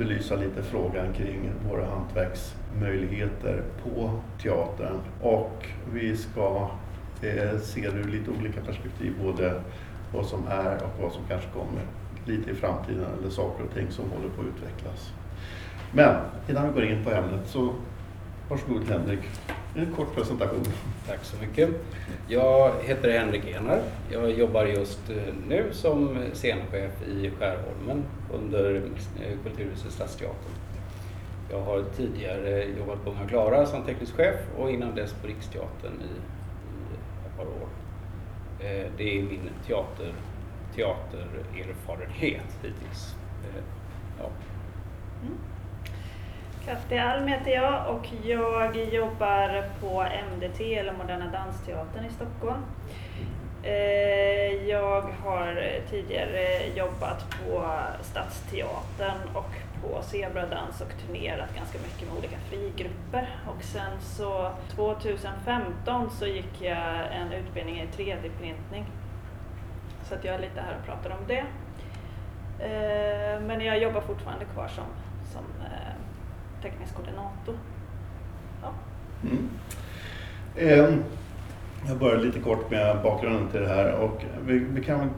belysa lite frågan kring våra hantverksmöjligheter på teatern. Och vi ska eh, se det ur lite olika perspektiv, både vad som är och vad som kanske kommer lite i framtiden eller saker och ting som håller på att utvecklas. Men innan vi går in på ämnet så varsågod Henrik, en kort presentation. Tack så mycket. Jag heter Henrik Enar. Jag jobbar just eh, nu som scenchef i Skärholmen under eh, Kulturhuset Stadsteatern. Jag har tidigare jobbat på Unga Klara som teknisk chef och innan dess på Riksteatern i, i ett par år. Eh, det är min teater, teatererfarenhet hittills. Ja. Mm. Alm heter jag och jag jobbar på MDT eller Moderna Dansteatern i Stockholm. Eh, jag har tidigare jobbat på Stadsteatern och på Zebradans och turnerat ganska mycket med olika frigrupper. Och sen så 2015 så gick jag en utbildning i 3D-printning. Så att jag är lite här och pratar om det. Eh, men jag jobbar fortfarande kvar som, som eh, teknisk koordinator. Ja. Mm. Eh, jag börjar lite kort med bakgrunden till det här och vi, vi kan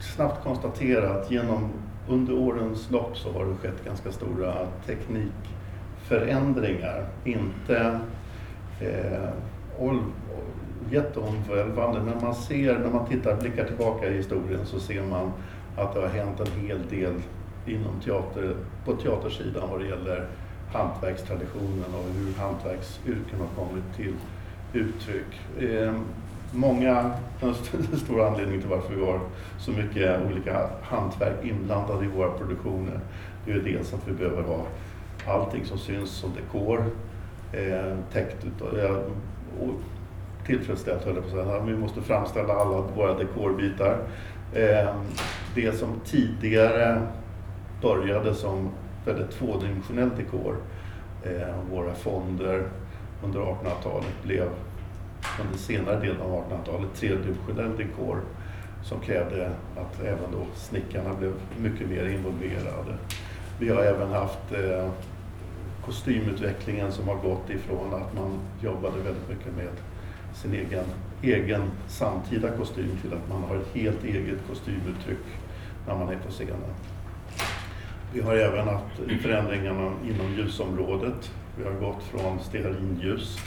snabbt konstatera att genom under årens lopp så har det skett ganska stora teknikförändringar. Inte eh, jätteomvälvande, men man ser när man tittar, blickar tillbaka i historien så ser man att det har hänt en hel del inom teater, på teatersidan vad det gäller hantverkstraditionen och hur hantverksyrken har kommit till uttryck. Eh, många, en stor anledning till varför vi har så mycket olika hantverk inblandade i våra produktioner, det är dels att vi behöver ha allting som syns som dekor eh, täckt utav, eh, tillfredsställt höll jag på att säga. Vi måste framställa alla våra dekorbitar. Eh, det som tidigare började som väldigt tvådimensionell dekor. Eh, våra fonder under 1800-talet blev under senare delen av 1800-talet tredimensionell dekor som krävde att även då snickarna blev mycket mer involverade. Vi har även haft eh, kostymutvecklingen som har gått ifrån att man jobbade väldigt mycket med sin egen, egen samtida kostym till att man har ett helt eget kostymuttryck när man är på scenen. Vi har även haft förändringarna inom ljusområdet. Vi har gått från stearinljus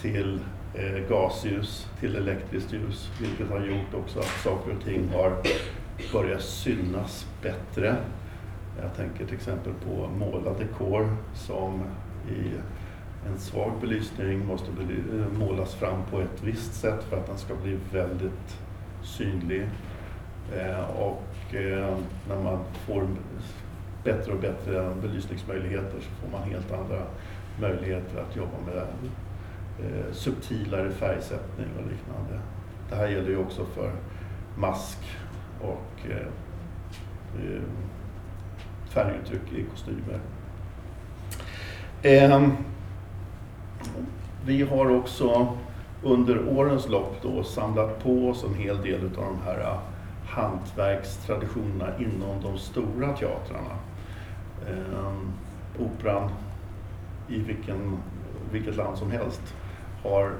till eh, gasljus till elektriskt ljus, vilket har gjort också att saker och ting har börjat synas bättre. Jag tänker till exempel på målad dekor som i en svag belysning måste eh, målas fram på ett visst sätt för att den ska bli väldigt synlig. Eh, och eh, när man får bättre och bättre belysningsmöjligheter så får man helt andra möjligheter att jobba med eh, subtilare färgsättning och liknande. Det här gäller ju också för mask och eh, eh färguttryck i kostymer. Eh, vi har också under årens lopp då samlat på oss en hel del av de här eh, hantverkstraditionerna inom de stora teatrarna eh, operan i vilken, vilket land som helst har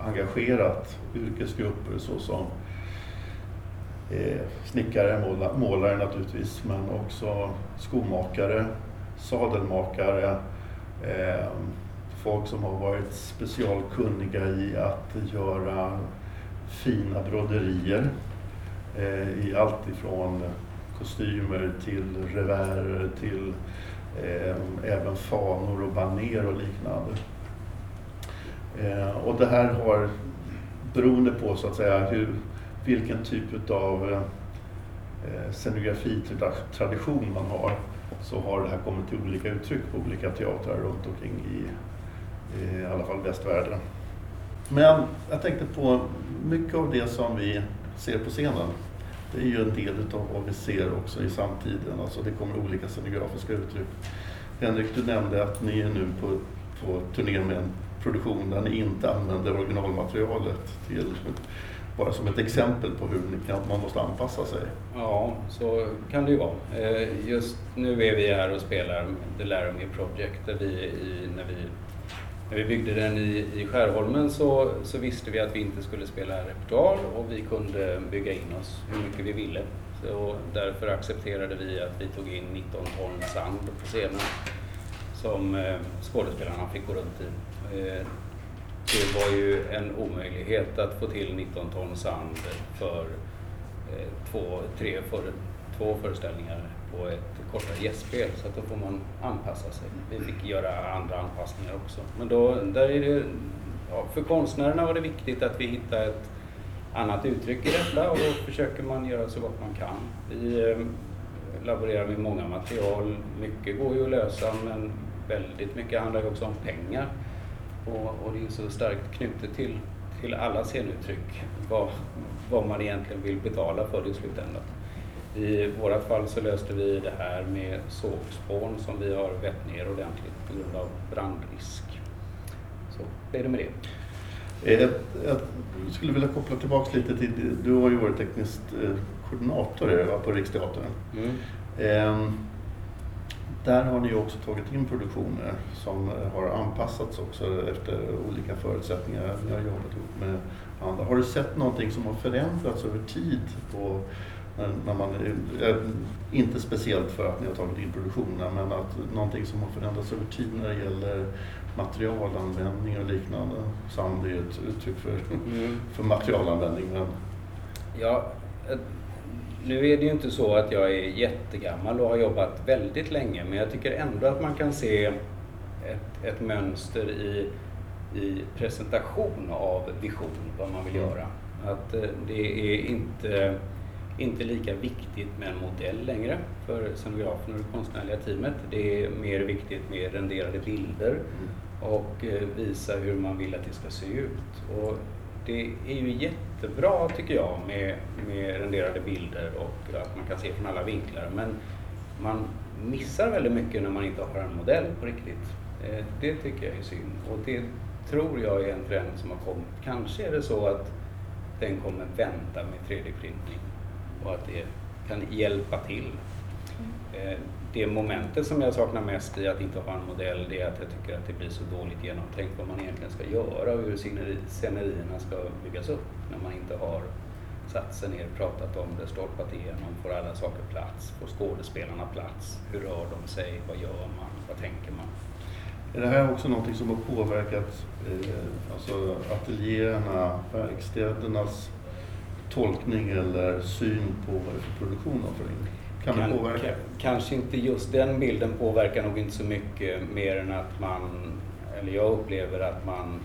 engagerat yrkesgrupper såsom eh, snickare, måla, målare naturligtvis, men också skomakare, sadelmakare, eh, folk som har varit specialkunniga i att göra fina broderier eh, i allt ifrån kostymer till revärer till eh, även fanor och baner och liknande. Eh, och det här har, beroende på så att säga hur, vilken typ av eh, scenografitradition man har, så har det här kommit till olika uttryck på olika teatrar runt omkring i, i alla fall västvärlden. Men jag tänkte på mycket av det som vi ser på scenen det är ju en del av vad vi ser också i samtiden. Alltså det kommer olika scenografiska uttryck. Henrik, du nämnde att ni är nu på, på turné med en produktion där ni inte använder originalmaterialet till bara som ett exempel på hur man måste anpassa sig. Ja, så kan det ju vara. Eh, just nu är vi här och spelar The Laramie Project där vi, i, när, vi, när vi byggde den i, i Skärholmen så, så visste vi att vi inte skulle spela repertoar och vi kunde bygga in oss hur mycket vi ville. Så därför accepterade vi att vi tog in 19 ton sand på scenen som eh, skådespelarna fick gå runt i. Eh, det var ju en omöjlighet att få till 19 ton sand för eh, två, tre för, två föreställningar på ett kortare gästspel så att då får man anpassa sig. Vi fick göra andra anpassningar också. Men då, där är det, ja, för konstnärerna var det viktigt att vi hittade ett annat uttryck i detta och då försöker man göra så gott man kan. Vi eh, laborerar med många material. Mycket går ju att lösa men väldigt mycket handlar ju också om pengar. Och, och det är så starkt knutet till, till alla scenuttryck vad, vad man egentligen vill betala för det i slutändan. I vårat fall så löste vi det här med sågspån som vi har vett ner ordentligt på grund av brandrisk. Så det är det med det. Eh, jag skulle vilja koppla tillbaka lite till, du har ju varit teknisk eh, koordinator på Riksteatern. Mm. Ehm, där har ni också tagit in produktioner som har anpassats också efter olika förutsättningar. Ni har jobbat ihop med andra. Har du sett någonting som har förändrats över tid? På, när man, inte speciellt för att ni har tagit in produktionerna, men att någonting som har förändrats över tid när det gäller materialanvändning och liknande. Sand är ett uttryck för, mm. för materialanvändning. Men... Ja, nu är det ju inte så att jag är jättegammal och har jobbat väldigt länge men jag tycker ändå att man kan se ett, ett mönster i, i presentation av vision, vad man vill mm. göra. Att eh, det är inte, inte lika viktigt med en modell längre för scenografen och det konstnärliga teamet. Det är mer viktigt med renderade bilder mm. och eh, visa hur man vill att det ska se ut. Och det är ju jättebra tycker jag med, med renderade bilder och att man kan se från alla vinklar. Men man missar väldigt mycket när man inte har en modell på riktigt. Eh, det tycker jag är synd och det tror jag är en trend som har kommit. Kanske är det så att den kommer vänta med 3D-printning och att det kan hjälpa till. Mm. Det momentet som jag saknar mest i att inte ha en modell det är att jag tycker att det blir så dåligt genomtänkt vad man egentligen ska göra och hur scenerierna ska byggas upp när man inte har satt sig ner, pratat om det, stolpat igenom, får alla saker plats, får skådespelarna plats, hur rör de sig, vad gör man, vad tänker man? Är det här också någonting som har påverkat eh, alltså ateljéerna, verkstädernas tolkning eller syn på vad det är för produktion av film? Kan, kan påverka? Kanske inte just den bilden påverkar nog inte så mycket mer än att man, eller jag upplever att man,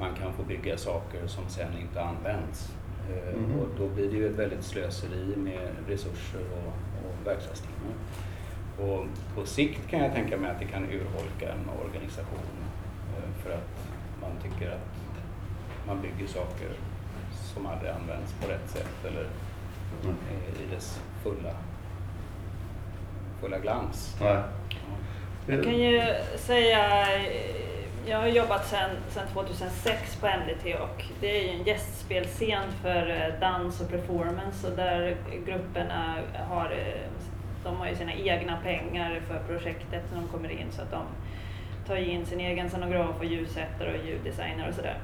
man kan få bygga saker som sen inte används. Mm. Och då blir det ju ett väldigt slöseri med resurser och, och verkstadstimmar. Och på sikt kan jag tänka mig att det kan urholka en organisation eh, för att man tycker att man bygger saker som aldrig används på rätt sätt eller mm. i dess fulla fulla glans. Nej. Jag kan ju säga, jag har jobbat sedan 2006 på MDT och det är ju en gästspelscen för eh, dans och performance och där grupperna har, eh, de har ju sina egna pengar för projektet när de kommer in så att de tar in sin egen scenograf och ljussättare och ljuddesigner och sådär.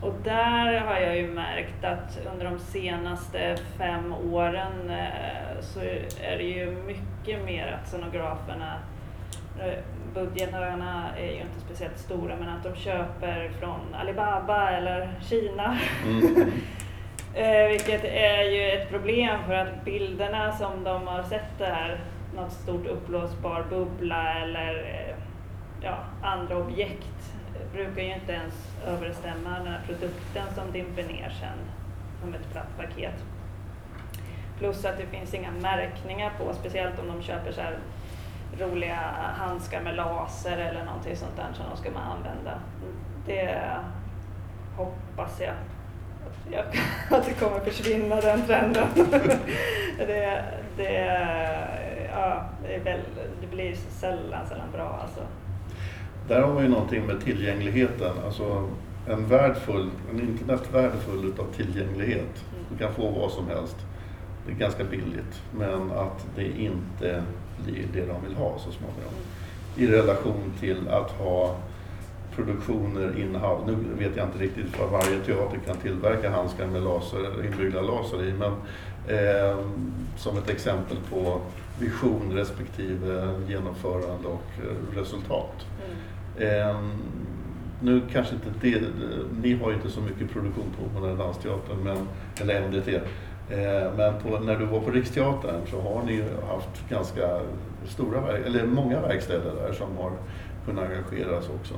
Och där har jag ju märkt att under de senaste fem åren eh, så är det ju mycket mer att scenograferna, eh, budgetarna är ju inte speciellt stora, men att de köper från Alibaba eller Kina. Mm. Eh, vilket är ju ett problem för att bilderna som de har sett det här, något stort uppblåsbar bubbla eller ja, andra objekt brukar ju inte ens överensstämma den här produkten som dimper ner sen som ett platt paket. Plus att det finns inga märkningar på, speciellt om de köper så roliga handskar med laser eller någonting sånt där som de ska man använda. Det hoppas jag att det kommer försvinna den trenden. det, det, ja, det, väl, det blir sällan, sällan bra alltså där har man ju någonting med tillgängligheten. Alltså en värld full, en internetvärld full utav tillgänglighet. Du kan få vad som helst. Det är ganska billigt. Men att det inte blir det de vill ha så småningom. I relation till att ha produktioner inhouse. Nu vet jag inte riktigt vad varje teater kan tillverka handskar med laser, inbyggda laser i. Men eh, som ett exempel på vision respektive genomförande och resultat. Mm. Eh, nu kanske inte det, ni har ju inte så mycket produktion på Moderna Dansteatern, men, eller MDT. Eh, men på, när du var på Riksteatern så har ni haft ganska stora, eller många verkstäder där som har kunnat engageras också.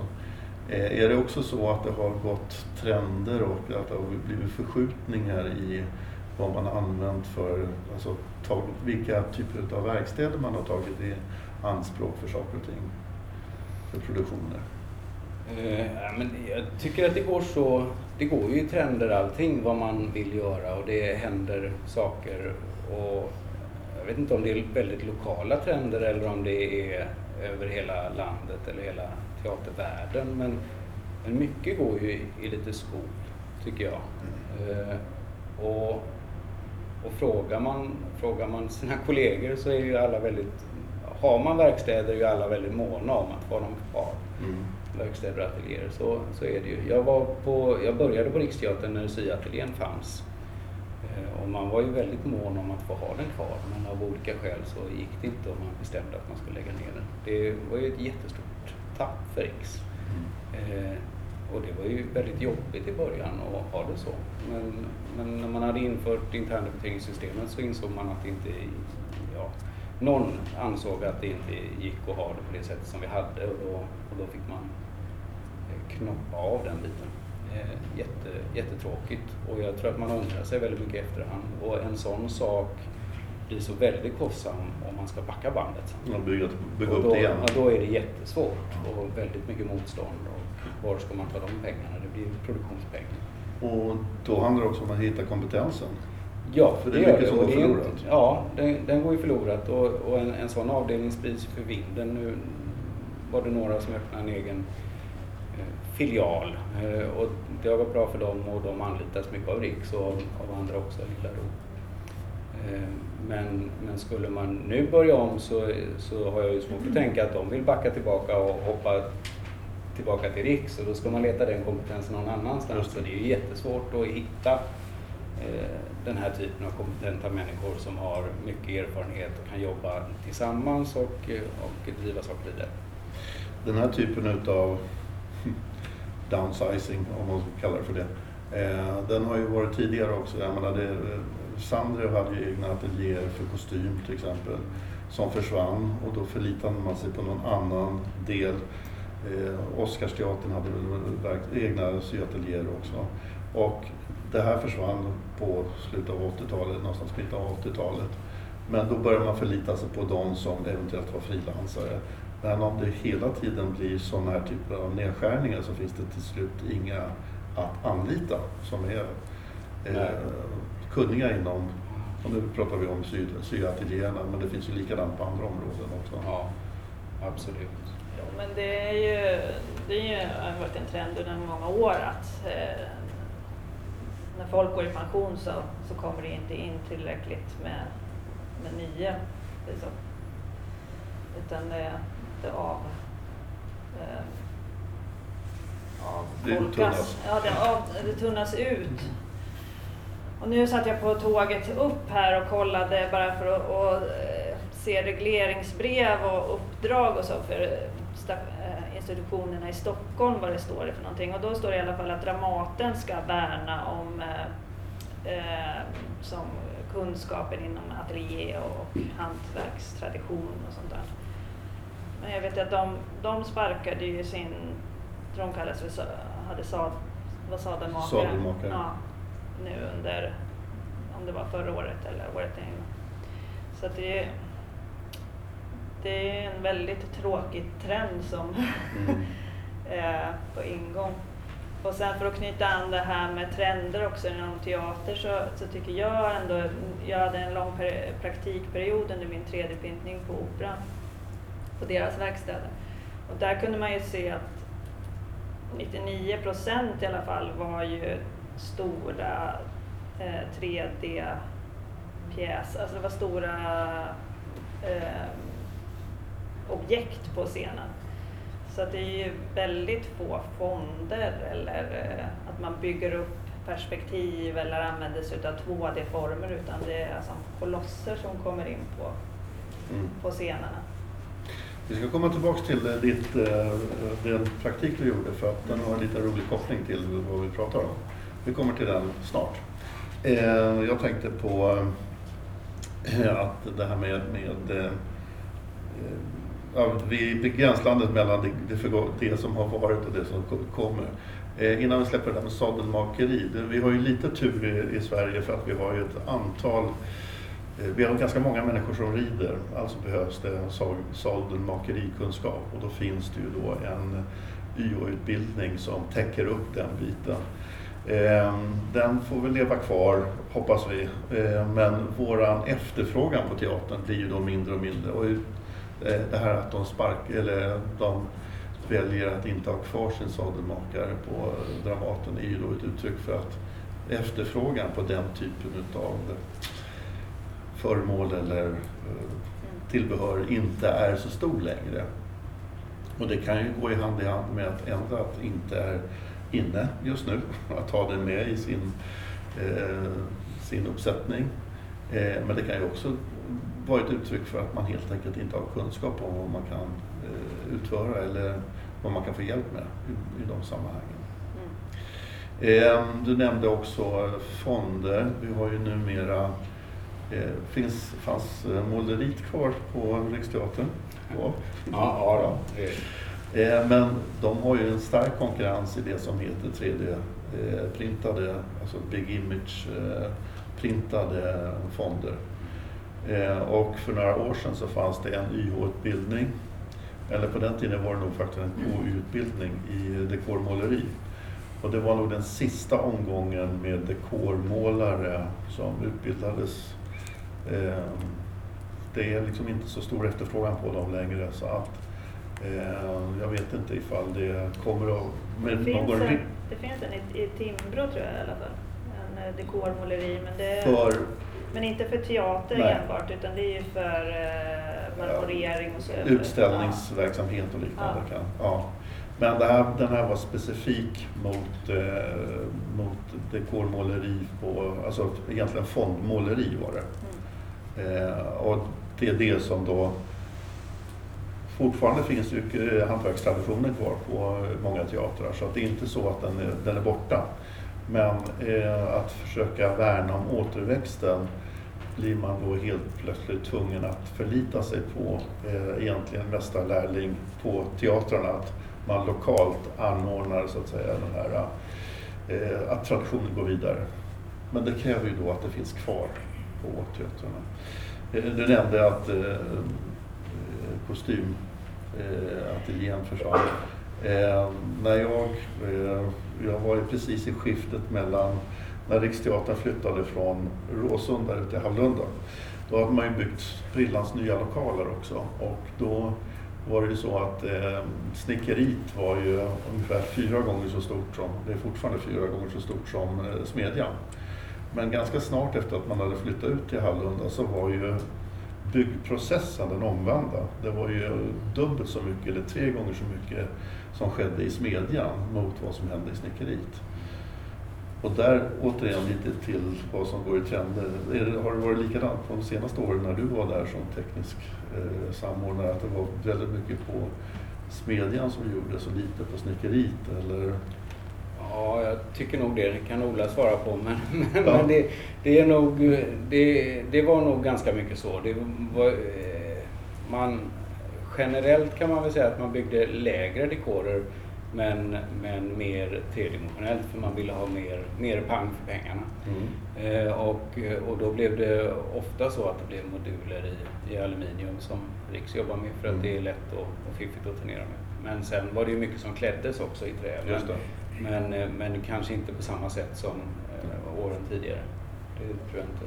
Eh, är det också så att det har gått trender och att det har blivit förskjutningar i vad man har använt för, alltså tag, vilka typer av verkstäder man har tagit i anspråk för saker och ting, för produktioner? Uh, men jag tycker att det går så, det går ju i trender allting vad man vill göra och det händer saker och jag vet inte om det är väldigt lokala trender eller om det är över hela landet eller hela teatervärlden. Men, men mycket går ju i, i lite skog, tycker jag. Uh, och, och frågar, man, frågar man sina kollegor så är ju alla väldigt, har man verkstäder är ju alla väldigt måna om att få dem kvar. Mm. Verkstäder och ateljéer, så, så är det ju. Jag, var på, jag började på Riksteatern när syateljén fanns. Och man var ju väldigt mån om att få ha den kvar men av olika skäl så gick det inte och man bestämde att man skulle lägga ner den. Det var ju ett jättestort tapp för Riks. Mm. Eh, och det var ju väldigt jobbigt i början att ha det så. Men, men när man hade infört interndebiteringssystemet så insåg man att det inte, någon ansåg att det inte gick att ha det på det sättet som vi hade och då, och då fick man eh, knoppa av den biten. Eh, jätte, jättetråkigt och jag tror att man ångrar sig väldigt mycket i efterhand. Och en sån sak blir så väldigt kostsam om man ska backa bandet. Och bygga, bygga upp då, det igen. Ja, då är det jättesvårt och väldigt mycket motstånd. Och var ska man ta de pengarna? Det blir produktionspengar. Och då handlar det också om att hitta kompetensen. Ja, för det, det gör det. Går förlorat. Inte, ja, den, den, går ju förlorat och, och en, en sån avdelning sprids för vinden. Nu var det några som öppnade en egen filial. Eh, och det har gått bra för dem och de anlitas mycket av Riks och av andra också, Lilla Ro. Eh, men, men skulle man nu börja om så, så har jag ju svårt att tänka att de vill backa tillbaka och hoppa tillbaka till Riks och då ska man leta den kompetensen någon annanstans. Så det är ju jättesvårt att hitta eh, den här typen av kompetenta människor som har mycket erfarenhet och kan jobba tillsammans och, eh, och driva saker vidare. Den här typen utav downsizing, om man kallar det för det. Eh, den har ju varit tidigare också. Jag menar det, eh, Sandrew hade ju egna ateljéer för kostym till exempel som försvann och då förlitade man sig på någon annan del. Eh, Oscarsteatern hade väl egna syateljéer också. Och det här försvann på slutet av 80-talet, någonstans mitten av 80-talet. Men då började man förlita sig på de som eventuellt var frilansare. Men om det hela tiden blir sådana här typer av nedskärningar så finns det till slut inga att anlita som är eh, kunniga inom, och nu pratar vi om syateljéerna, men det finns ju likadant på andra områden också. Ja, absolut. Jo, men det är ju, det är ju, har varit en trend under många år att eh, när folk går i pension så, så kommer det inte in tillräckligt med, med nya. Liksom. Utan det, inte av, eh, av det tunnas. Ja, det, av, det tunnas ut. Och nu satt jag på tåget upp här och kollade bara för att och, eh, se regleringsbrev och uppdrag och så för institutionerna i Stockholm, vad det står det för någonting. Och då står det i alla fall att Dramaten ska värna om eh, eh, som kunskapen inom ateljé och hantverkstradition och sånt där. Men jag vet att de, de sparkade ju sin, tror de kallades för, hade sad, var sadelmakare. Sadelmakare. Ja, nu under, om det var förra året eller året innan. Så det är, det är en väldigt tråkig trend som mm. är på ingång. Och sen för att knyta an det här med trender också inom teater så, så tycker jag ändå, jag hade en lång praktikperiod under min 3D-printning på Operan på deras verkstäder. Och där kunde man ju se att 99 procent i alla fall var ju stora eh, 3D-pjäs, alltså det var stora eh, objekt på scenen. Så det är ju väldigt få fonder eller eh, att man bygger upp perspektiv eller använder sig av 2D-former utan det är alltså kolosser som kommer in på, Mm. på scenerna. Vi ska komma tillbaka till eh, ditt, eh, den praktik du gjorde för att den har en liten rolig koppling till vad vi pratar om. Vi kommer till den snart. Jag tänkte på att det här med, med ja, vi är i gränslandet mellan det, det, det som har varit och det som kommer. Eh, Innan vi släpper det där med sadelmakeri. det- Vi har ju lite tur i, i Sverige för att vi har ju ett antal Eh, Vi har ganska många människor som rider, alltså behövs det sadelmakerikunskap och då finns det ju då en YH-utbildning som täcker upp den biten. Eh, Den får väl leva kvar, hoppas vi, Eh, men våran efterfrågan på teatern blir ju då mindre och mindre. Och Eh, det här att de spark, eller de väljer att inte ha kvar sin sadelmakare på eh, Dramaten är ju då ett uttryck för att efterfrågan på den typen utav eh, föremål eller tillbehör inte är så stor längre. Och det kan ju gå i hand i hand med att ändra att inte är inne just nu att ha det med i sin, eh, sin uppsättning. Eh, men det kan ju också vara ett uttryck för att man helt enkelt inte har kunskap om vad man kan eh, utföra eller vad man kan få hjälp med i, i de sammanhangen. Mm. Eh, Du nämnde också fonder. Vi har ju numera, eh, finns, fanns eh, måleriet kvar på Riksteatern? Ja. Ja, ja Men de har ju en stark konkurrens i det som heter 3D-printade, alltså Big Image-printade fonder. Eh, Och för några år sedan så fanns det en YH-utbildning, eller på den tiden var det nog faktiskt en KU-utbildning i dekormåleri. Och det var nog den sista omgången med dekormålare som utbildades. Eh, Det är liksom inte så stor efterfrågan på dem längre så att eh, jag vet inte ifall det kommer att... Det Med finns, någon en, det finns en i, i Timbro tror jag i alla fall. En dekormåleri. Men, det, för men inte för teater Nej. enbart utan det är ju för eh, marmorering och så. utställningsverksamhet och liknande. Ja. Kan, ja. Men det här, den här var specifik mot, eh, mot dekormåleri på, alltså egentligen fondmåleri var det. Mm. Eh, och det är det som då Fortfarande finns ju eh, hantverkstraditioner kvar på många teatrar så det är inte så att den är, den är borta. Men eh, att försöka värna om återväxten blir man då helt plötsligt tvungen att förlita sig på eh, egentligen mästarlärling på teatrarna. Att man lokalt anordnar så att säga den här, eh, att traditionen går vidare. Men det kräver ju då att det finns kvar på teatrarna. Eh, Du nämnde att eh, eh kostymateljén eh, försvann. Eh, när jag, eh, jag var ju precis i skiftet mellan när Riksteatern flyttade från Råsunda ut till Hallunda. Då hade man ju byggt sprillans nya lokaler också och då var det ju så att eh, snickeriet var ju ungefär fyra gånger så stort som, det är fortfarande fyra gånger så stort som eh, smedjan. Men ganska snart efter att man hade flyttat ut till Hallunda så var ju byggprocessen den omvända. Det var ju dubbelt så mycket, eller tre gånger så mycket som skedde i smedjan mot vad som hände i snickeriet. Och där återigen lite till vad som går i trender. Det- Har det varit likadant de senaste åren när du var där som teknisk eh, samordnare? Att det var väldigt mycket på smedjan som gjordes och lite på snickeriet? Eller? Ja, jag tycker nog det. Det kan Ola svara på. Men, men, Ja. men det, det, är nog, det, det var nog ganska mycket så. Det var, eh, man, generellt kan man väl säga att man byggde lägre dekorer men, men mer tredimensionellt för man ville ha mer, mer pang för pengarna. Eh, och, och då blev det ofta så att det blev moduler i, i aluminium som Riks jobbar med för att Mm. det är lätt och, och fiffigt att turnera med. Men sen var det ju mycket som kläddes också i trä. Det. Men, eh, men kanske inte på samma sätt som eh, åren tidigare. Det tror jag inte.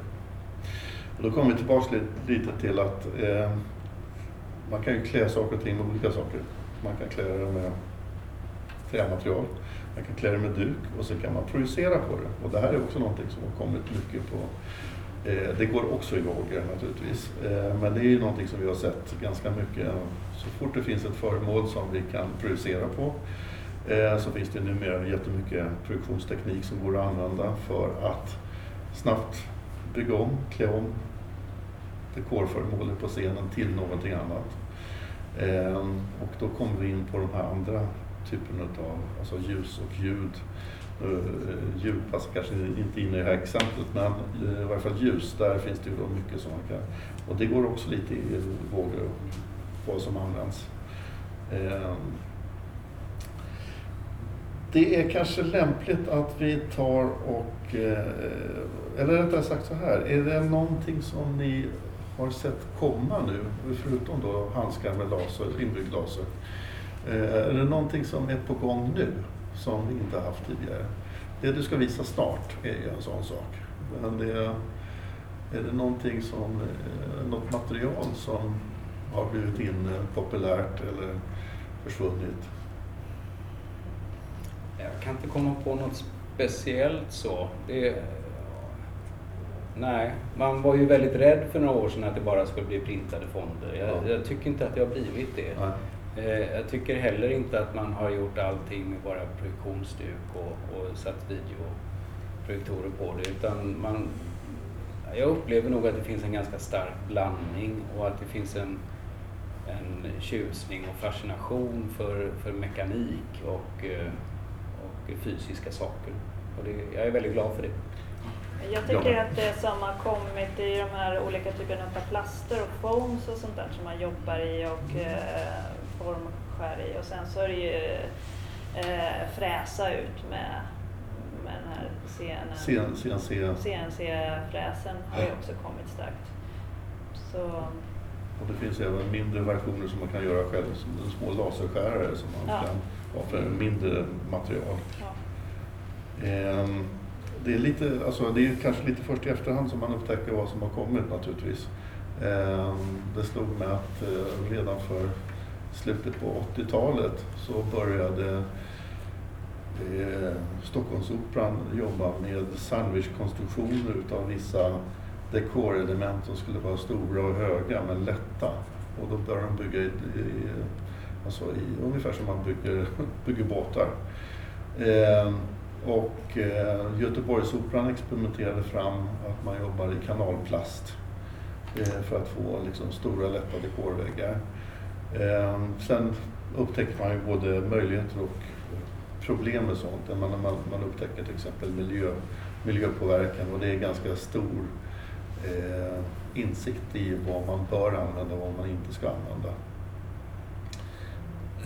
Och då kommer vi tillbaka lite, lite till att eh, man kan ju klä saker och ting med olika saker. Man kan klä det med trämaterial. Man kan klä det med duk och så kan man projicera på det. Och det här är också någonting som har kommit mycket på eh, det går också i vågor naturligtvis. Eh, men det är ju någonting som vi har sett ganska mycket. Så fort det finns ett föremål som vi kan projicera på eh, så finns det numera jättemycket produktionsteknik som går att använda för att snabbt bygga om, klä om dekorföremålet på scenen till någonting annat. Och då kommer vi in på de här andra Typen av alltså ljus och ljud Eh, ljud passar kanske inte in i det här exemplet, men eh, i varje fall ljus, där finns det ju då mycket som man kan... Och det går också lite i vågor, vad som används. Ehm, det är kanske lämpligt att vi tar och, eh, eller rättare sagt så här, är det någonting som ni har sett komma nu, förutom då handskar med laser, inbyggd laser? Eh, är det någonting som är på gång nu? som vi inte haft tidigare. Det du ska visa snart är ju en sån sak. Men det, är det någonting som, eh, något material som har blivit inne, populärt eller försvunnit? Jag kan inte komma på något speciellt så. Det, nej, man var ju väldigt rädd för några år sedan att det bara skulle bli printade fonder. Jag, ja. jag tycker inte att det har blivit det. Nej. Eh, jag tycker heller inte att man har gjort allting med bara projektionsduk och, och satt videoprojektorer på det. Utan man, jag upplever nog att det finns en ganska stark blandning och att det finns en, en tjusning och fascination för, för mekanik och, eh, och fysiska saker. Och det, jag är väldigt glad för det. Jag tycker att det som har kommit i de här olika typerna av plaster och foams och sånt där som man jobbar i och eh, form och skär i och sen så är det ju eh, fräsa ut med, med den här scenen. CNC. CNC-fräsen har ju också kommit starkt. Så, och det finns även mindre versioner som man kan göra själv, som små laserskärare som man ja. kan ha för mindre material. Ja. Ehm, det är, lite, alltså det är kanske lite först i efterhand som man upptäcker vad som har kommit naturligtvis. Ehm, det slog mig att eh, redan för slutet på 80-talet så började eh, Stockholmsoperan jobba med sandwichkonstruktioner utav vissa dekorelement som skulle vara stora och höga men lätta. Och då började de bygga i, i, alltså i ungefär som man bygger, bygger båtar. Eh, och eh, Göteborgsoperan experimenterade fram att man jobbar i kanalplast eh, för att få liksom, stora lätta dekorväggar. Ehm, sen upptäcker man ju både möjligheter och problem med sånt. Man, man, man upptäcker till exempel miljö, miljöpåverkan och det är ganska stor eh, insikt i vad man bör använda och vad man inte ska använda.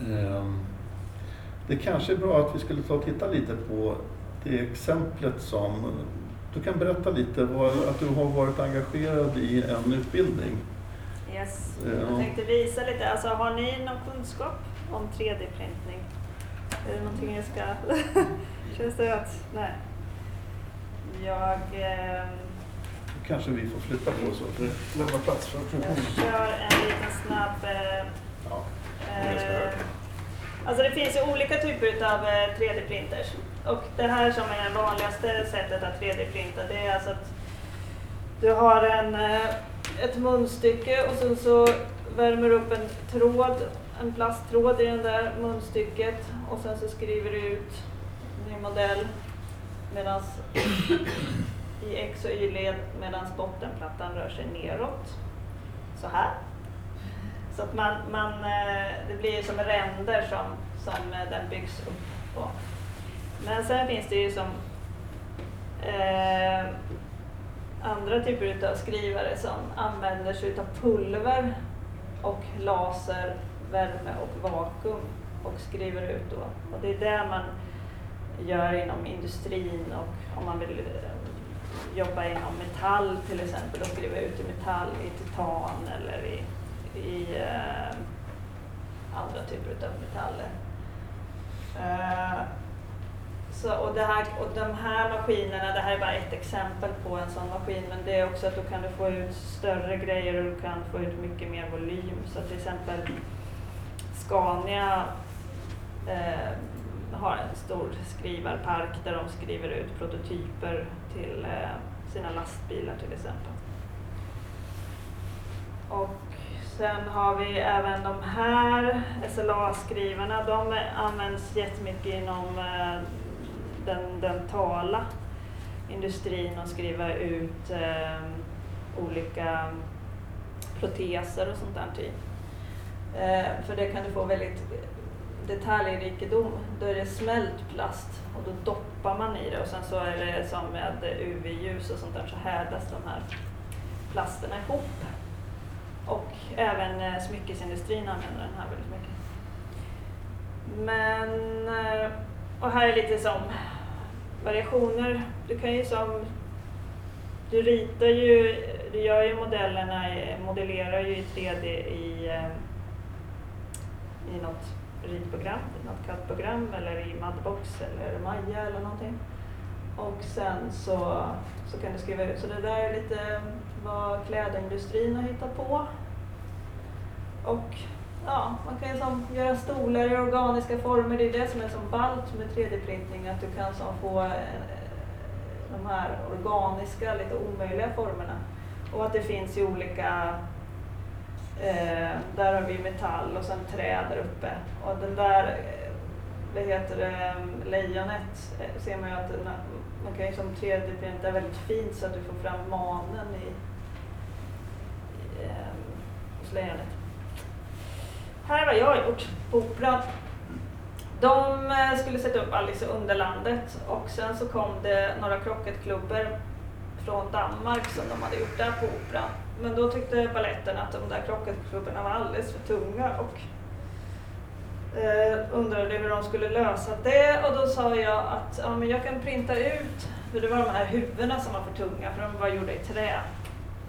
Eh, det kanske är bra att vi skulle ta och titta lite på det exemplet som... Du kan berätta lite vad, att du har varit engagerad i en utbildning. Yes. Jag tänkte visa lite, alltså har ni någon kunskap om 3D-printning? Är det någonting jag ska... Känns det att... Nej. Jag... Eh... Kanske vi får flytta på oss och lämna plats för Jag kör en liten snabb... Eh, ja, eh, alltså det finns ju olika typer av 3D-printers. Eh, och det här som är det vanligaste sättet att 3D-printa det är alltså att du har en eh, ett munstycke och sen så värmer du upp en tråd, en plasttråd i det där munstycket och sen så skriver du ut din modell medans i X och Y-led medan bottenplattan rör sig neråt. Så här. Så att man, man, eh, det blir som ränder som, som eh, den byggs upp på. Men sen finns det ju som eh, andra typer av skrivare som använder sig av pulver och laser, värme och vakuum och skriver ut då. Och det är det man gör inom industrin och om man vill eh, jobba inom metall till exempel och skriva ut i metall, i titan eller i, i eh, andra typer av metaller. Eh, så, och, det här, och de här maskinerna, det här är bara ett exempel på en sån maskin, men det är också att då kan du få ut större grejer och du kan få ut mycket mer volym. Så till exempel Scania eh, har en stor skrivarpark där de skriver ut prototyper till eh, sina lastbilar till exempel. Och sen har vi även de här SLA-skrivarna. De används jättemycket inom eh, den dentala industrin och skriva ut eh, olika proteser och sånt där. Typ. Eh, för det kan du få väldigt detaljrikedom. Då är det smält plast och då doppar man i det och sen så är det som med UV-ljus och sånt där så härdas de här plasterna ihop. Och även eh, smyckesindustrin använder den här väldigt mycket. Men, eh, och här är lite som variationer. Du kan ju som, du ritar ju, du gör ju modellerna, modellerar ju i 3D i, eh, i något ritprogram, något CAD-program eller i Madbox eller Maya eller någonting. Och sen så, så kan du skriva ut. Så det där är lite vad klädindustrin har hittat på. Och ja, man kan ju som göra stolar i organiska former. Det är det som är så ballt med 3D-printning, att du kan som få eh, de här organiska, lite omöjliga formerna. Och att det finns i olika Eh, där har vi metall och sen trä där uppe. Och den där, det vad heter det, lejonet eh, ser man ju att man kan ju som 3D-printa väldigt fint så att du får fram manen i, i eh, hos lejonet. Här har jag gjort på Operan. De eh, skulle sätta upp Alice i Underlandet och sen så kom det några krocketklubbor från Danmark som de hade gjort där på Operan. Men då tyckte balletten att de där krocketklubborna var alldeles för tunga och eh, undrade hur de skulle lösa det och då sa jag att ja, men jag kan printa ut, för det var de här huvudena som var för tunga för de var gjorda i trä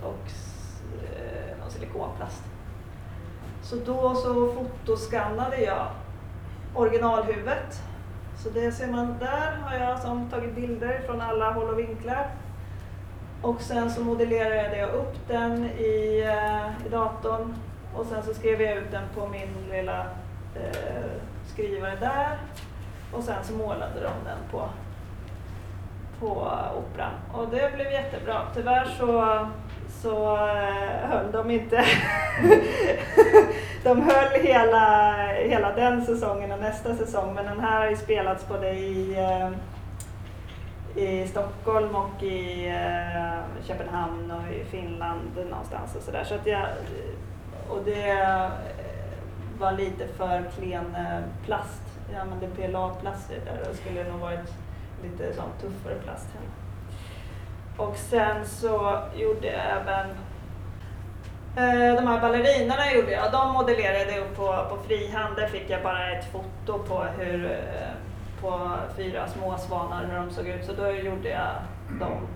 och eh, någon silikonplast. Så då så fotoskannade jag originalhuvudet. Så det ser man där har jag som tagit bilder från alla håll och vinklar och sen så modellerade jag upp den i, eh, i datorn och sen så skrev jag ut den på min lilla eh, skrivare där. Och sen så målade de den på, på operan. Och det blev jättebra. Tyvärr så, så eh, höll de inte. de höll hela, hela den säsongen och nästa säsong. Men den här har ju spelats både i eh, i Stockholm och i eh, Köpenhamn och i Finland någonstans och sådär. Så att jag, och det var lite för klen plast. Jag använde PLA-plast där och skulle nog varit lite sån tuffare plast. Här. Och sen så gjorde jag även eh, de här ballerinorna gjorde jag. De modellerade jag på, på frihand. Där fick jag bara ett foto på hur eh, på fyra små svanar hur de såg ut så då gjorde jag dem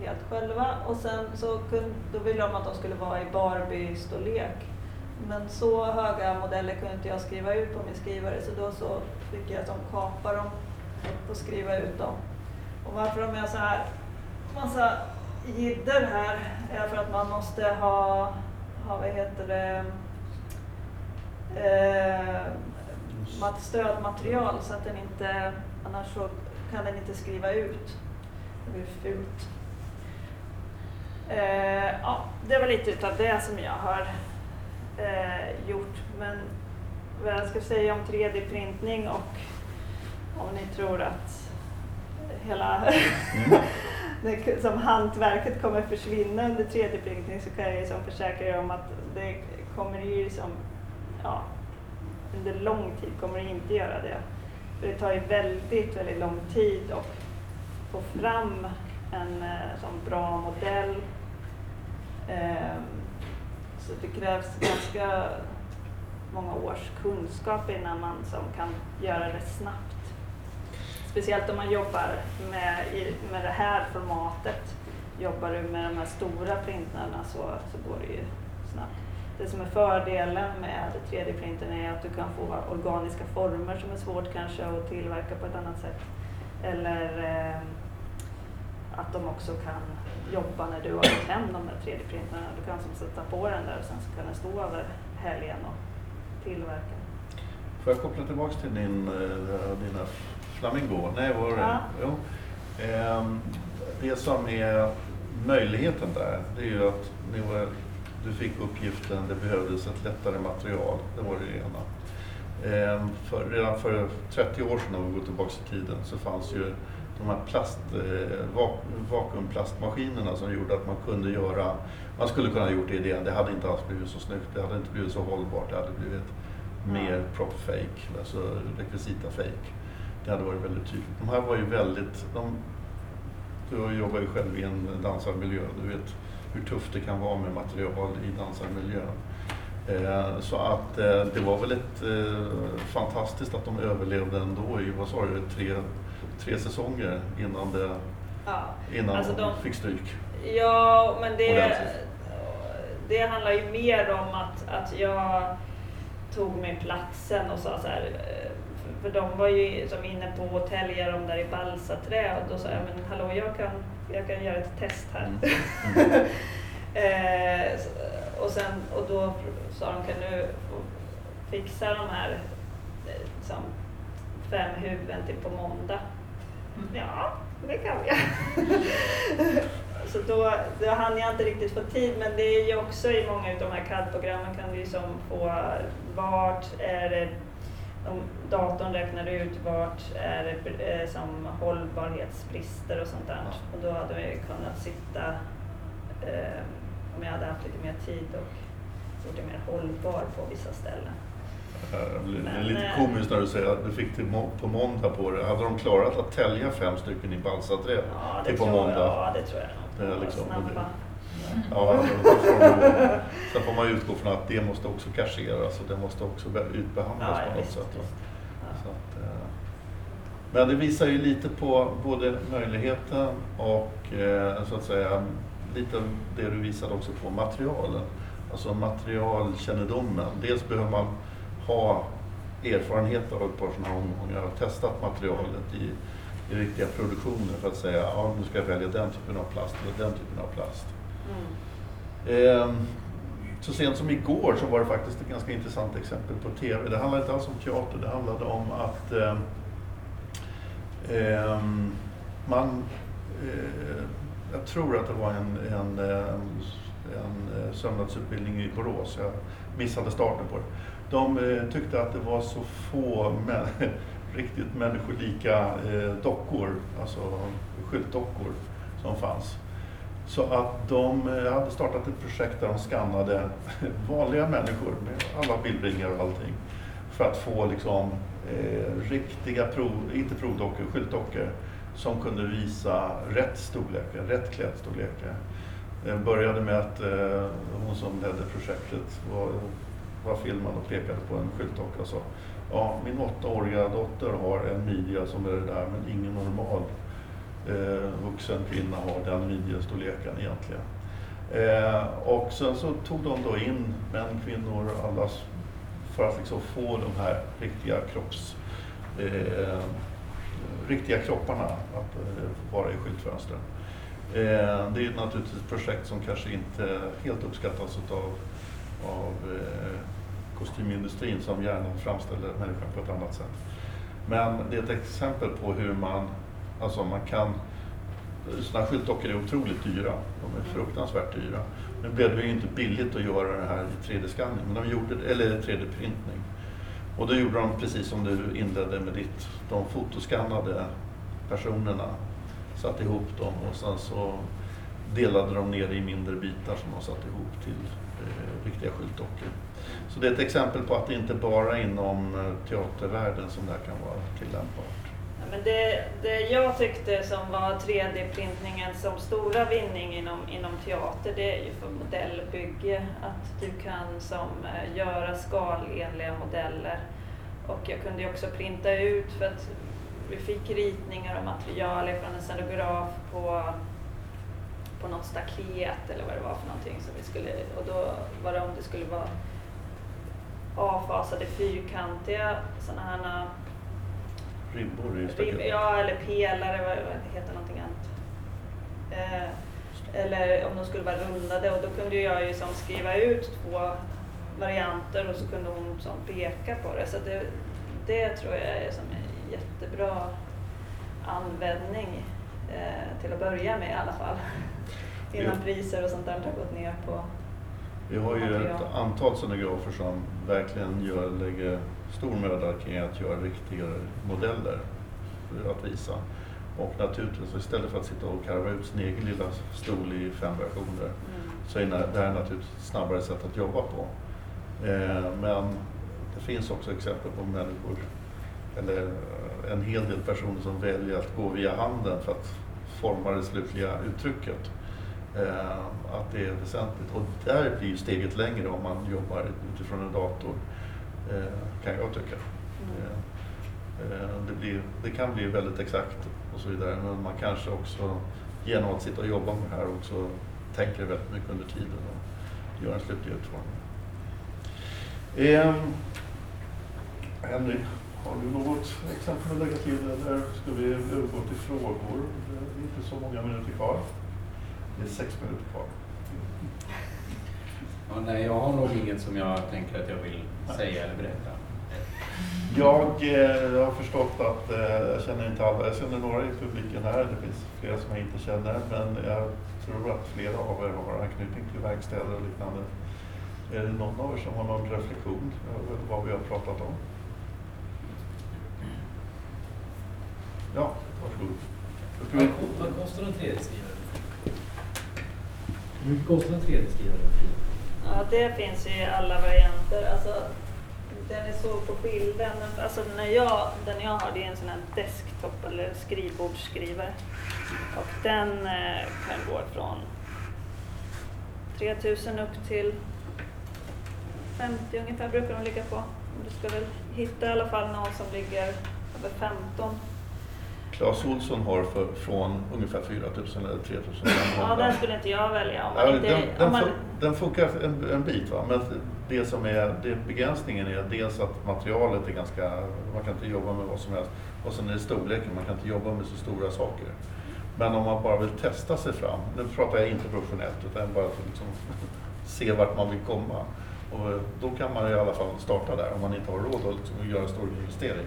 helt själva och sen så kunde, då ville de att de skulle vara i Barbie-storlek. Men så höga modeller kunde inte jag skriva ut på min skrivare så då så fick jag som kapa dem och skriva ut dem. Och varför de är så här massa jidder här är för att man måste ha, ha vad heter det, eh, stödmaterial så att den inte, annars så kan den inte skriva ut. Det blir fult. Eh, ja, det var lite utav det som jag har eh, gjort. Men vad jag ska säga om 3D-printning och om ni tror att hela mm mm. som hantverket kommer försvinna under 3D-printing så kan jag liksom försäkra er om att det kommer ju som, ja, under lång tid kommer det inte göra det. För det tar ju väldigt, väldigt lång tid att få fram en eh, sån bra modell. Ehm, så det krävs ganska många års kunskap innan man som kan göra det snabbt. Speciellt om man jobbar med, med det här formatet. Jobbar du med de här stora printrarna så, så går det ju snabbt det som är fördelen med 3D-printern är att du kan få organiska former som är svårt kanske att tillverka på ett annat sätt. Eller eh, att de också kan jobba när du har fått hem de där 3D-printrarna. Du kan som sätta på den där och sen så kan den stå över helgen och tillverka. Får jag koppla tillbaks till din, eh, dina flamingo? Nej, vad var det? Ja. Jo. Ehm, Det som är möjligheten där, det är ju att var, du fick uppgiften, det behövdes ett lättare material. Det var det ena. Ehm, För, redan för 30 år sedan, om vi går tillbaka i tiden, så fanns ju de här plast, eh, vak, vakuumplastmaskinerna som gjorde att man kunde göra, man skulle kunna ha gjort det i det, hade inte alls blivit så snyggt, det hade inte blivit så hållbart, det hade blivit mer prop fake, alltså rekvisita fake. Det hade varit väldigt tydligt. De här var ju väldigt, de, du jobbar ju själv i en dansarmiljö, du vet hur tufft det kan vara med material i dansarmiljön. Eh, så att eh, det var väl ett eh, fantastiskt att de överlevde ändå i, vad sa du, tre, tre säsonger innan, det, Ja. innan Alltså de fick stryk. Ja, men det, Ordentligt. det handlar ju mer om att, att jag tog mig platsen och sa så här, för- de var ju som inne på hotellger de där i balsaträ och då sa jag, men hallå jag kan, jag kan göra ett test här. Mm. Mm. Eh, så- och, sen, och då sa de, kan du fixa de här liksom, fem huvuden till på måndag? Ja, det kan jag. Så då, då hann jag inte riktigt få tid, men det är ju också i många av de här CAD-programmen kan du ju som få vart är det, datorn räknar ut vart är det eh, som hållbarhetsbrister och sånt där. Ja. Och då hade ju kunnat sitta, eh, om jag hade haft lite mer tid och gjort det mer hållbar på vissa ställen. Det Men, lite eh, komiskt när du säger att du fick till på måndag på det. Hade de klarat att tälja fem stycken i balsaträ Ja, till på tror jag. måndag? Ja, det tror jag nog. Det är liksom- snabba. Ja, sen får man utgå från att det måste också kasseras och det måste också be- utbehandlas Ja, på något sätt. Ja. Att, eh, men det visar ju lite på både möjligheten och eh, så att säga lite det du visade också på materialen. Alltså materialkännedomen. Dels behöver man ha erfarenhet av ett par sådana omgångar och testat materialet i, i riktiga produktioner för att säga ja, nu ska jag välja den typen av plast eller den typen av plast. Mm. Ehm, så sent som igår så var det faktiskt ett ganska intressant exempel på TV. Det handlade inte alls om teater, det handlade om att eh, man, eh, jag tror att det var en, en, eh, en, eh, en sömnadsutbildning i Borås, jag missade starten på det. De eh, tyckte att det var så få mä- riktigt människolika eh, dockor, alltså skyltdockor, som fanns. Så att de eh, hade startat ett projekt där de skannade vanliga människor med alla bildringar och allting. För att få liksom, eh, riktiga prov, inte provdockor, skyltdockor som kunde visa rätt storlekar, rätt klädstorlekar. Det började med att eh, hon som ledde projektet var, var filmad och pekade på en skyltdocka och sa Ja, min åttaåriga dotter har en midja som är det där men ingen normal eh, vuxen kvinna har den midjestorleken egentligen. Eh, och sen så tog de då in män, kvinnor, allas för att liksom få de här riktiga kropps eh, riktiga kropparna att eh, vara i skyltfönstren. Eh, det är ju naturligtvis ett projekt som kanske inte helt uppskattas utav av eh, kostymindustrin som gärna framställer människan på ett annat sätt. Men det är ett exempel på hur man, alltså man kan, sådana skyltdockor är otroligt dyra. De är fruktansvärt dyra. Nu blev det ju inte billigt att göra det här i 3D-skanning, men de gjorde eller 3D-printning. Och då gjorde de precis som du inledde med ditt. De fotoskannade personerna, satte ihop dem och sen så delade de ner det i mindre bitar som de satte ihop till eh, riktiga skyltdockor. Så det är ett exempel på att det inte bara är inom eh, teatervärlden som det här kan vara tillämpbart. Men det, det jag tyckte som var 3D-printningen som stora vinning inom, inom teater, det är ju för modellbygge. Att du kan som eh, göra skalenliga modeller. Och jag kunde ju också printa ut för att vi fick ritningar och material från en scenograf på, på något staket eller vad det var för någonting som vi skulle, och då var det om det skulle vara avfasade fyrkantiga sådana här Ribbor Ribb, ja, eller pelare, vad, det heter någonting annat. Eh, eller om de skulle vara rundade och då kunde jag ju som skriva ut två varianter och så kunde hon som peka på det. Så det, det tror jag är som en jättebra användning eh, till att börja med i alla fall. Innan priser och sånt där har gått ner på Vi har ju ett antal scenografer som verkligen gör, lägger stor möda kring att göra riktigare modeller för att visa. Och naturligtvis istället för att sitta och karva ut sin egen lilla stol i fem versioner mm. så är det här naturligtvis ett snabbare sätt att jobba på. Eh, men det finns också exempel på människor, eller eh, en hel del personer som väljer att gå via handen för att forma det slutliga uttrycket. Eh, att det är väsentligt. Och där blir ju steget längre om man jobbar utifrån en dator, eh, kan jag tycka. Mm. Eh, det, blir, det kan bli väldigt exakt och så vidare, men man kanske också genom att sitta och jobba med det här också tänker väldigt mycket under tiden och gör en slutlig utformning. Eh, Henry, har du något exempel att lägga till eller ska vi övergå till frågor? Det är inte så många minuter kvar. Det är sex minuter kvar. Ja, nej, jag har nog inget som jag tänker att jag vill säga eller berätta. Jag eh, har förstått att eh, jag känner inte alla. Jag känner några i publiken här. Det finns flera som jag inte känner. Men jag tror att flera av er har anknytning till verkstäder och liknande. Är det någon av er som har någon reflektion över vad vi har pratat om? Ja, varsågod. Vad kostar en 3D-skrivare? Hur mycket kostar en 3D-skrivare? Ja, det finns ju i alla varianter. Alltså, den ni såg på bilden, alltså när jag, den jag har det är en sån här desktop eller skrivbordsskrivare. Och den eh, kan gå från 3000 upp till 50 ungefär brukar de ligga på. Du ska väl hitta i alla fall någon som ligger över 15. Claes Olsson har för, från ungefär 4 000 eller 3 500. Ja, den skulle inte jag välja om Ja, man inte... den, den, om man, den funkar en, en bit, va? men det som är det begränsningen är dels att materialet är ganska, man kan inte jobba med vad som helst. Och sen är det storleken, man kan inte jobba med så stora saker. Men om man bara vill testa sig fram, nu pratar jag inte professionellt utan bara för att liksom se vart man vill komma. Och då kan man i alla fall starta där om man inte har råd att liksom göra en stor investering.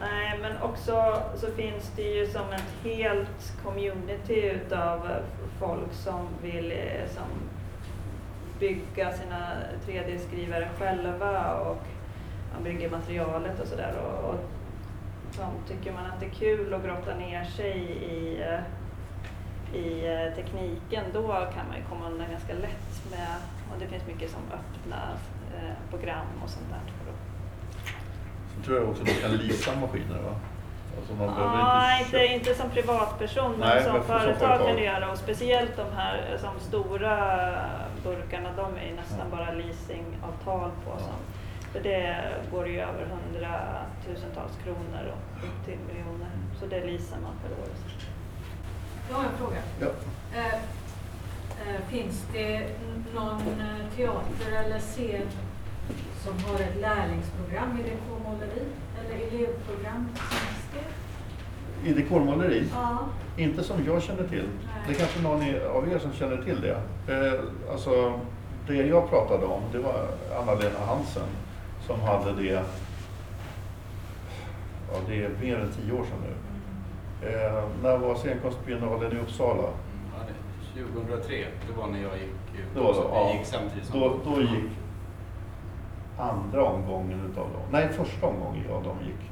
Nej, men också så finns det ju som ett helt community utav folk som vill eh, som bygga sina 3D-skrivare själva och man bygger materialet och sådär. Och, och som tycker man att det är kul att grotta ner sig i, eh, i eh, tekniken, då kan man ju komma undan ganska lätt med, och det finns mycket som öppna eh, program och sånt där. Sen tror jag också att man kan leasa maskiner va? Alltså man Nej, inte, köpa- inte som privatperson, men Nej, som, företag, företag. kan du göra. Och speciellt de här som stora burkarna, de är ju nästan Ja. bara leasingavtal på. Ja. Som, för det går ju över hundratusentals kronor och upp till miljoner. Så det leasar man per år. Jag har en fråga. Ja. Eh, eh, finns det någon eh, teater eller scen som har ett lärlingsprogram i dekormåleri? Eller elevprogram? Finns det? I dekormåleri? Ja. Inte som jag känner till. Nej. Det är kanske någon av er som känner till det. Eh, alltså, det jag pratade om, det var Anna-Lena Hansen som hade det, ja det är mer än tio år sedan nu. Eh, när var scenkonstbiennalen i Uppsala? Ja, det- 2003, det var när jag gick ut. Det var så, Så ja. Gick samtidigt som Då, då gick andra omgången utav dem, nej första omgången av dem gick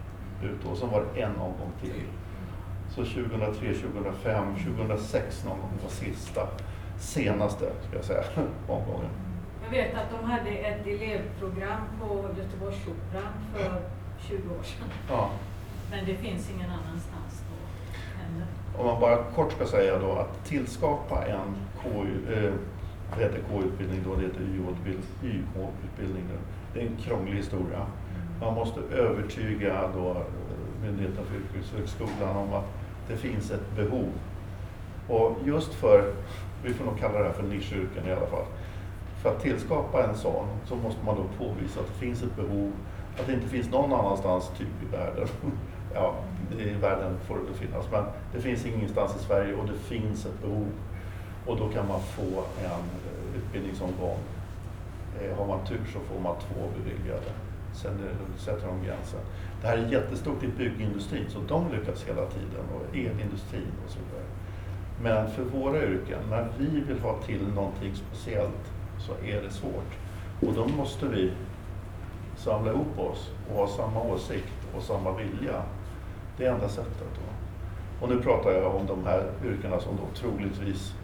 ut och sen var det en omgång till. Så 2003, 2005, 2006 någon gång var sista, senaste ska jag säga, omgången. Jag vet att de hade ett elevprogram på Göteborgsoperan för 20 år sedan. Ja. Men det finns ingen annanstans då heller. Om man bara kort ska säga då att tillskapa en KU, eh, vad heter K-utbildning då, det heter YH-utbildning nu. Det är en krånglig historia. Man måste övertyga då eh, Myndigheten för yrkeshögskolan om att det finns ett behov. Och just för, vi får nog kalla det här för nischyrken i alla fall. För att tillskapa en sån så måste man då påvisa att det finns ett behov, att det inte finns någon annanstans typ i världen. Ja, i världen får det väl finnas, men det finns ingenstans i Sverige och det finns ett behov. Och då kan man få en eh, utbildningsomgång. Eh, har man tur så får man två beviljade. Sen sätter de gränsen. Det här är jättestort i byggindustrin så de lyckas hela tiden och elindustrin och så vidare. Men för våra yrken, när vi vill ha till någonting speciellt så är det svårt. Och då måste vi samla ihop oss och ha samma åsikt och samma vilja. Det är enda sättet. Då. Och nu pratar jag om de här yrkena som då troligtvis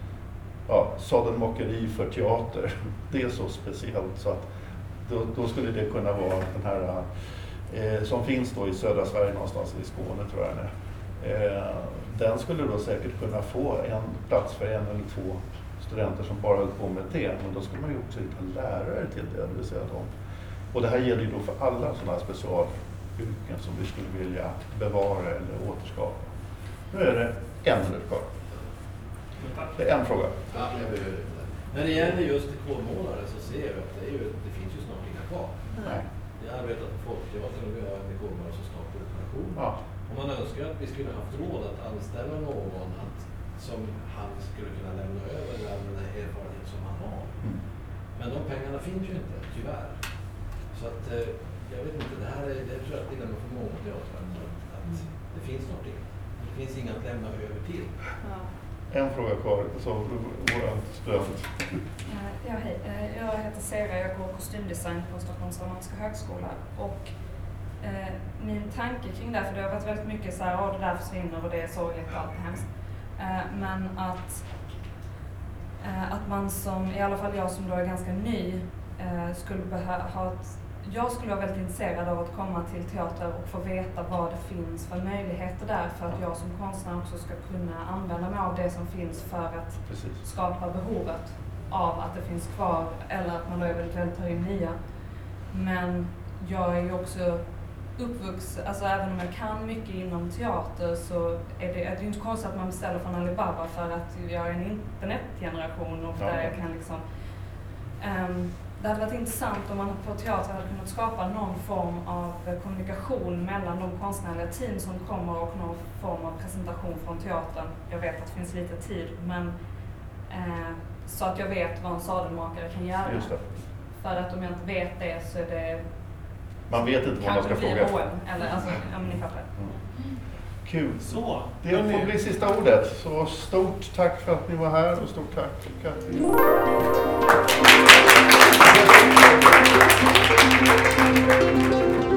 ja, sadelmakeri för teater. Det är så speciellt så att då, då skulle det kunna vara den här eh, som finns då i södra Sverige någonstans i Skåne tror jag det. Eh, den skulle då säkert kunna få en plats för en eller två studenter som bara höll på med det. Men då skulle man ju också hitta lärare till det. det vill säga de. Och det här gäller ju då för alla sådana här specialyrken som vi skulle vilja bevara eller återskapa. Nu är det en minut kvar. Det är en fråga. Ja. När det gäller just dekormålare så ser jag att det, ju, det finns ju snart inga kvar. Nej. Jag arbetar på Folkteatern och vi har en dekormålare som snart går i pension. Ja. Och man önskar att vi skulle haft råd att anställa någon att, som han skulle kunna lämna över all den här erfarenhet som han har. Mm. Men de pengarna finns ju inte, tyvärr. Så att, eh, jag vet inte, det här är, det tror jag är ett dilemma för många teatrar. Att, att det finns inga. Det finns inga att lämna över till. Ja. En fråga kvar, så vår student. Ja, hej. Eh, jag heter Sera, jag går kostymdesign på Stockholms Dramatiska högskola. Och eh, min tanke kring det, för det har varit väldigt mycket så här, "Åh, det där försvinner och det är sorgligt och allt är hemskt. Eh, men att, eh, att man som, i alla fall jag som då är ganska ny, eh, skulle behöva ha ett jag skulle vara väldigt intresserad av att komma till teater och få veta vad det finns för möjligheter där för att jag som konstnär också ska kunna använda mig av det som finns för att Precis. skapa behovet av att det finns kvar eller att man då eventuellt tar in nya. Men jag är ju också uppvuxen, alltså även om jag kan mycket inom teater så är det, är det ju inte konstigt att man beställer från Alibaba för att jag är en internetgeneration och Ja. där jag kan liksom ehm, det hade varit intressant om man på teater hade kunnat skapa någon form av kommunikation mellan de konstnärliga team som kommer och någon form av presentation från teatern. Jag vet att det finns lite tid, men eh, så att jag vet vad en sadelmakare kan göra. Just det. För att om jag inte vet det så är det Man vet inte vad man ska kanske blir fråga efter. H&M eller alltså, ja men ni fattar. Mm. Kul. Så, Det får bli sista ordet. Så stort tack för att ni var här och stort tack till Katrin. Mm.